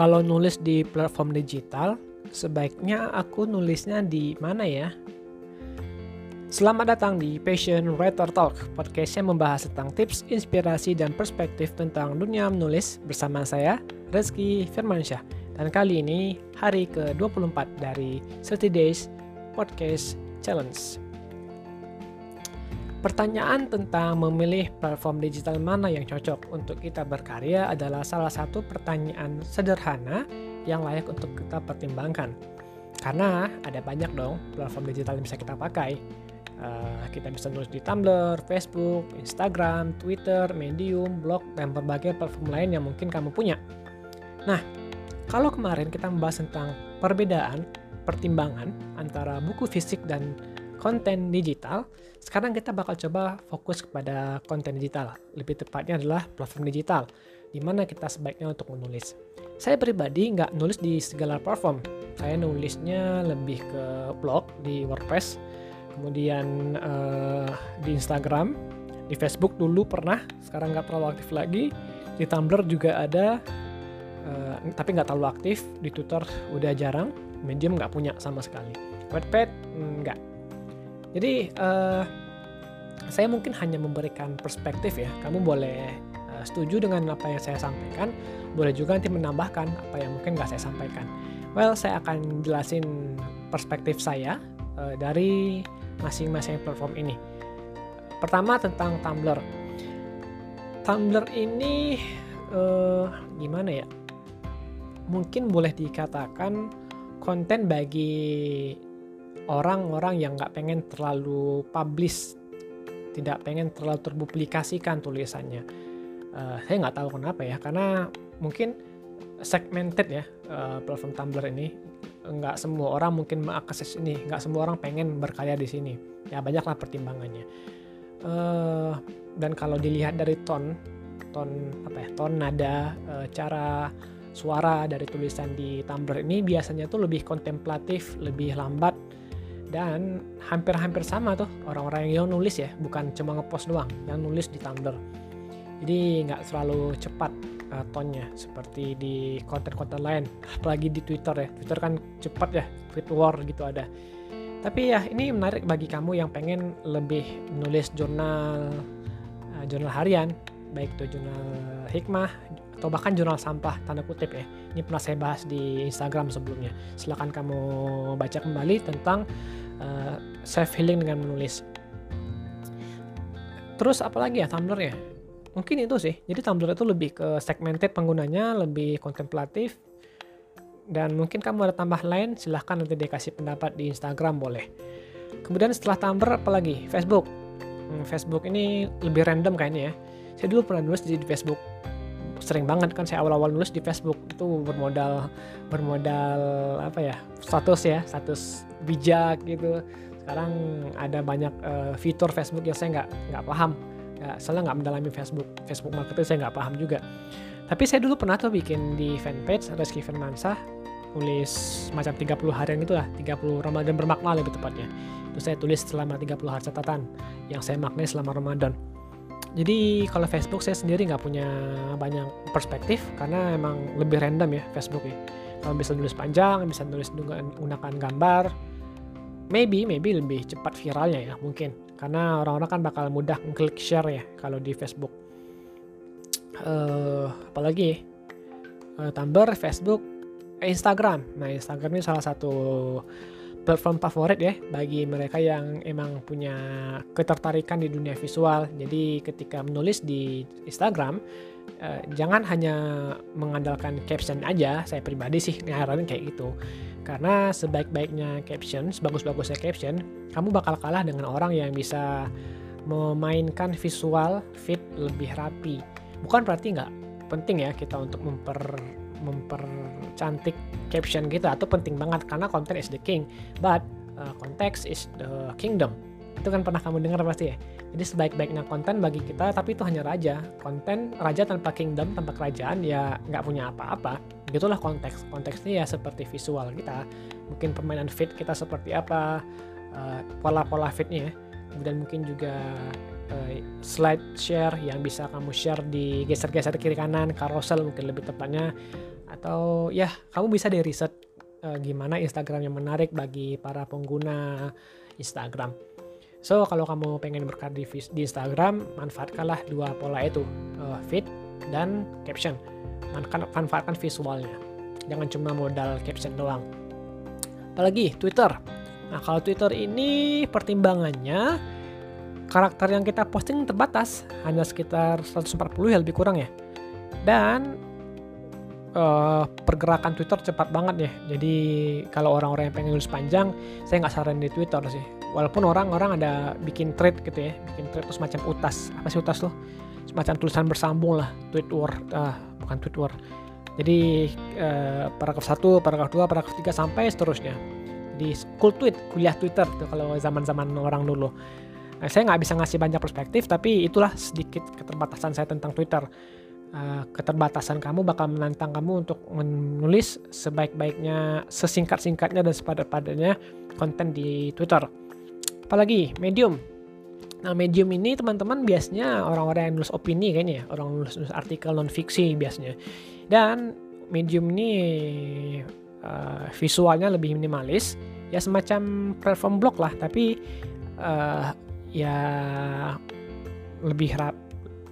Kalau nulis di platform digital, sebaiknya aku nulisnya di mana ya? Selamat datang di Passion Writer Talk, podcast yang membahas tentang tips, inspirasi, dan perspektif tentang dunia menulis bersama saya, Reski Firmansyah. Dan kali ini hari ke-24 dari 30 Days Podcast Challenge. Pertanyaan tentang memilih platform digital mana yang cocok untuk kita berkarya adalah salah satu pertanyaan sederhana yang layak untuk kita pertimbangkan. Karena ada banyak dong platform digital yang bisa kita pakai Uh, kita bisa nulis di Tumblr, Facebook, Instagram, Twitter, Medium, blog, dan berbagai platform lain yang mungkin kamu punya. Nah, kalau kemarin kita membahas tentang perbedaan pertimbangan antara buku fisik dan konten digital, sekarang kita bakal coba fokus kepada konten digital. Lebih tepatnya adalah platform digital, di mana kita sebaiknya untuk menulis. Saya pribadi nggak nulis di segala platform. Saya nulisnya lebih ke blog di WordPress, kemudian uh, di Instagram di Facebook dulu pernah sekarang nggak terlalu aktif lagi di Tumblr juga ada uh, tapi nggak terlalu aktif di Twitter udah jarang Medium nggak punya sama sekali Wattpad nggak jadi uh, saya mungkin hanya memberikan perspektif ya kamu boleh uh, setuju dengan apa yang saya sampaikan boleh juga nanti menambahkan apa yang mungkin nggak saya sampaikan well saya akan jelasin perspektif saya uh, dari masing-masing platform ini. Pertama tentang Tumblr. Tumblr ini uh, gimana ya? Mungkin boleh dikatakan konten bagi orang-orang yang nggak pengen terlalu publish, tidak pengen terlalu terpublikasikan tulisannya. Uh, saya nggak tahu kenapa ya, karena mungkin segmented ya uh, platform Tumblr ini nggak semua orang mungkin mengakses ini nggak semua orang pengen berkarya di sini ya banyaklah pertimbangannya uh, dan kalau dilihat dari ton ton apa ya ton nada uh, cara suara dari tulisan di Tumblr ini biasanya tuh lebih kontemplatif lebih lambat dan hampir-hampir sama tuh orang-orang yang nulis ya bukan cuma ngepost doang yang nulis di Tumblr. Jadi nggak selalu cepat uh, tonnya seperti di konten-konten lain apalagi di Twitter ya. Twitter kan cepat ya tweet war gitu ada. Tapi ya ini menarik bagi kamu yang pengen lebih nulis jurnal uh, jurnal harian baik itu jurnal hikmah atau bahkan jurnal sampah tanda kutip ya. Ini pernah saya bahas di Instagram sebelumnya. Silahkan kamu baca kembali tentang uh, self healing dengan menulis. Terus apalagi ya Tumblr ya? Mungkin itu sih. Jadi Tumblr itu lebih ke segmented penggunanya lebih kontemplatif. Dan mungkin kamu ada tambah lain silahkan nanti dikasih pendapat di Instagram boleh. Kemudian setelah Tumblr apalagi Facebook. Hmm, Facebook ini lebih random kayaknya ya. Saya dulu pernah nulis di Facebook sering banget kan saya awal-awal nulis di Facebook. Itu bermodal bermodal apa ya status ya status bijak gitu. Sekarang ada banyak uh, fitur Facebook yang saya nggak nggak paham. Ya soalnya nggak mendalami Facebook Facebook marketing saya nggak paham juga. Tapi saya dulu pernah tuh bikin di fanpage Reski Firmansyah tulis macam 30 harian itu lah 30 Ramadan bermakna lebih tepatnya. Itu saya tulis selama 30 hari catatan yang saya maknai selama Ramadan jadi kalau Facebook saya sendiri nggak punya banyak perspektif karena emang lebih random ya Facebook ya. Kalau bisa nulis panjang bisa nulis menggunakan gambar maybe maybe lebih cepat viralnya ya mungkin. Karena orang-orang kan bakal mudah klik share ya kalau di Facebook. Uh, apalagi uh, Tumblr, Facebook, Instagram. Nah Instagram ini salah satu platform favorit ya bagi mereka yang emang punya ketertarikan di dunia visual. Jadi ketika menulis di Instagram uh, jangan hanya mengandalkan caption aja. Saya pribadi sih nyaranin kayak gitu. Karena sebaik-baiknya caption, sebagus-bagusnya caption, kamu bakal kalah dengan orang yang bisa memainkan visual fit lebih rapi. Bukan berarti nggak penting ya kita untuk memper mempercantik caption kita atau penting banget karena konten is the king, but uh, context is the kingdom. Itu kan pernah kamu dengar pasti ya. Jadi sebaik-baiknya konten bagi kita, tapi itu hanya raja. Konten raja tanpa kingdom, tanpa kerajaan, ya nggak punya apa-apa. Begitulah konteks. Konteksnya ya seperti visual kita. Mungkin permainan fit kita seperti apa, uh, pola-pola fitnya ya. Kemudian mungkin juga uh, slide share yang bisa kamu share di geser-geser kiri kanan, carousel mungkin lebih tepatnya. atau ya kamu bisa di riset uh, gimana Instagram yang menarik bagi para pengguna Instagram. So kalau kamu pengen berkarya di, di Instagram, manfaatkanlah dua pola itu, uh, feed dan caption. Manfaatkan visualnya. Jangan cuma modal caption doang. Apalagi Twitter. Nah kalau Twitter ini pertimbangannya karakter yang kita posting terbatas, hanya sekitar 140 ya lebih kurang ya. Dan uh, pergerakan Twitter cepat banget ya. Jadi kalau orang-orang yang pengen nulis panjang, saya nggak saran di Twitter sih. Walaupun orang-orang ada bikin thread gitu ya bikin thread itu semacam utas. Apa sih utas tuh? Semacam tulisan bersambung lah tweet war uh, bukan tweet war jadi uh, paragraf 1, paragraf 2, paragraf 3 sampai seterusnya. Di school tweet kuliah twitter tuh kalau zaman-zaman orang dulu nah, saya nggak bisa ngasih banyak perspektif tapi itulah sedikit keterbatasan saya tentang twitter. Uh, keterbatasan kamu bakal menantang kamu untuk menulis sebaik-baiknya sesingkat-singkatnya dan sepadat-padatnya konten di twitter. Apalagi medium. Nah medium ini teman-teman biasanya orang-orang yang nulis opini kayaknya ya orang nulis, nulis artikel non fiksi biasanya. Dan medium ini uh, visualnya lebih minimalis. Ya semacam platform blog lah tapi ya lebih rap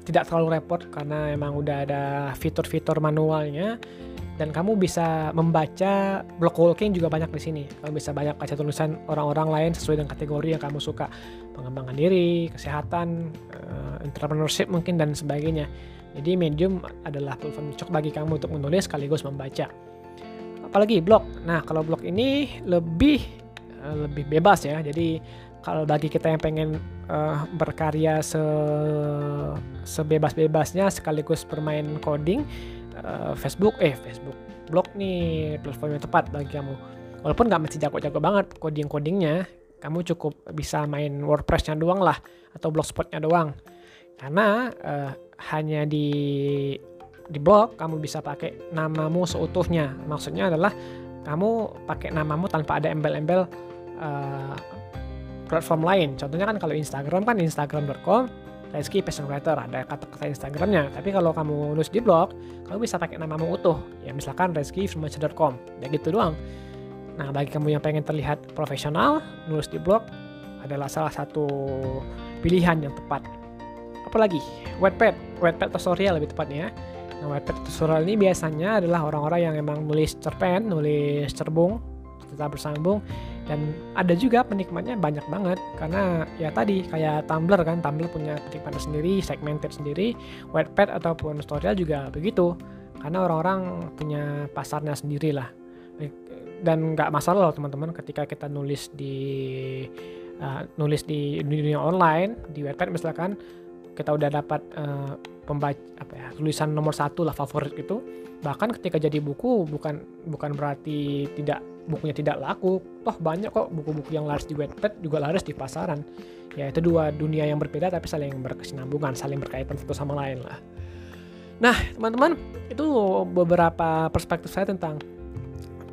tidak terlalu repot karena emang udah ada fitur-fitur manualnya dan kamu bisa membaca block walking juga banyak di sini. Kamu bisa banyak baca tulisan orang-orang lain sesuai dengan kategori yang kamu suka, pengembangan diri, kesehatan, uh, entrepreneurship mungkin dan sebagainya. Jadi Medium adalah platform cocok bagi kamu untuk menulis sekaligus membaca. Apalagi blog. Nah, kalau blog ini lebih uh, lebih bebas ya. Jadi kalau bagi kita yang pengen uh, berkarya se sebebas-bebasnya sekaligus bermain coding uh, Facebook eh Facebook blog nih platform yang tepat bagi kamu. Walaupun nggak mesti jago-jago banget coding-codingnya kamu cukup bisa main WordPress-nya doang lah atau blogspot-nya doang. Karena uh, hanya di di blog kamu bisa pakai namamu seutuhnya. Maksudnya adalah kamu pakai namamu tanpa ada embel-embel uh, platform lain. Contohnya kan kalau Instagram kan instagram.com Reski Passion Writer ada kata-kata Instagramnya. Tapi kalau kamu nulis di blog kamu bisa pakai namamu utuh. Ya misalkan reski.com ya gitu doang. Nah bagi kamu yang pengen terlihat profesional nulis di blog adalah salah satu pilihan yang tepat. Apalagi Wattpad. Wattpad tutorial lebih tepatnya. Nah Wattpad tutorial ini biasanya adalah orang-orang yang emang nulis cerpen nulis cerbung tetap bersambung dan ada juga penikmatnya banyak banget. Karena ya tadi kayak Tumblr kan Tumblr punya penikmatnya sendiri segmented sendiri Wattpad ataupun Storytel juga begitu. Karena orang-orang punya pasarnya sendiri lah dan nggak masalah loh teman-teman ketika kita nulis di uh, nulis di dunia online di Wattpad misalkan kita udah dapat uh, pembaca apa ya tulisan nomor satu lah favorit gitu. Bahkan ketika jadi buku bukan bukan berarti tidak bukunya tidak laku toh banyak kok buku-buku yang laris di Wattpad juga laris di pasaran. Ya itu dua dunia yang berbeda tapi saling berkesinambungan saling berkaitan satu sama lain lah. Nah teman-teman itu beberapa perspektif saya tentang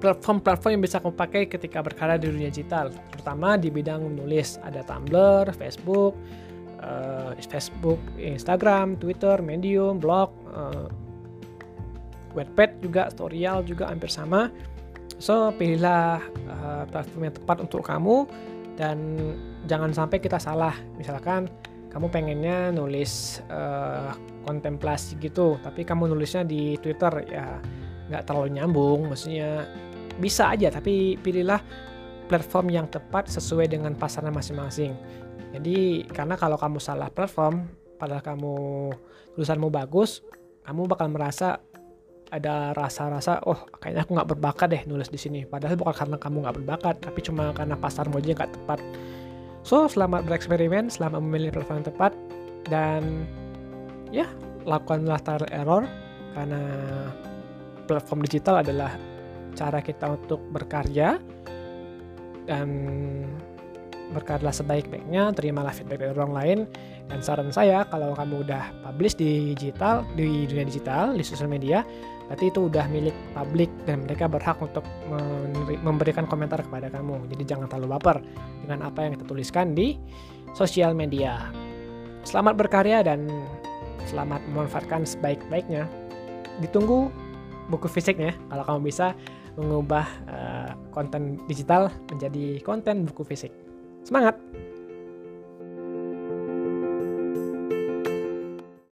platform-platform yang bisa kamu pakai ketika berkarya di dunia digital terutama di bidang menulis. Ada Tumblr, Facebook, uh, Facebook, Instagram, Twitter, Medium, blog, uh, Wattpad juga, Storyal juga hampir sama So, pilihlah uh, platform yang tepat untuk kamu dan jangan sampai kita salah. Misalkan kamu pengennya nulis uh, kontemplasi gitu, tapi kamu nulisnya di Twitter ya nggak terlalu nyambung. Maksudnya bisa aja, tapi pilihlah platform yang tepat sesuai dengan pasarnya masing-masing. Jadi karena kalau kamu salah platform, padahal kamu tulisanmu bagus, kamu bakal merasa ada rasa-rasa oh kayaknya aku nggak berbakat deh nulis di sini. Padahal bukan karena kamu nggak berbakat tapi cuma karena pasar aja nggak tepat. So selamat bereksperimen selamat memilih platform yang tepat dan ya lakukanlah trial error karena platform digital adalah cara kita untuk berkarya dan berkarya sebaik-baiknya terimalah feedback dari orang lain dan saran saya kalau kamu udah publish di digital di dunia digital di sosial media berarti itu udah milik publik dan mereka berhak untuk memberikan komentar kepada kamu. Jadi jangan terlalu baper dengan apa yang kita tuliskan di sosial media. Selamat berkarya dan selamat memanfaatkan sebaik-baiknya. Ditunggu buku fisiknya kalau kamu bisa mengubah uh, konten digital menjadi konten buku fisik. Semangat!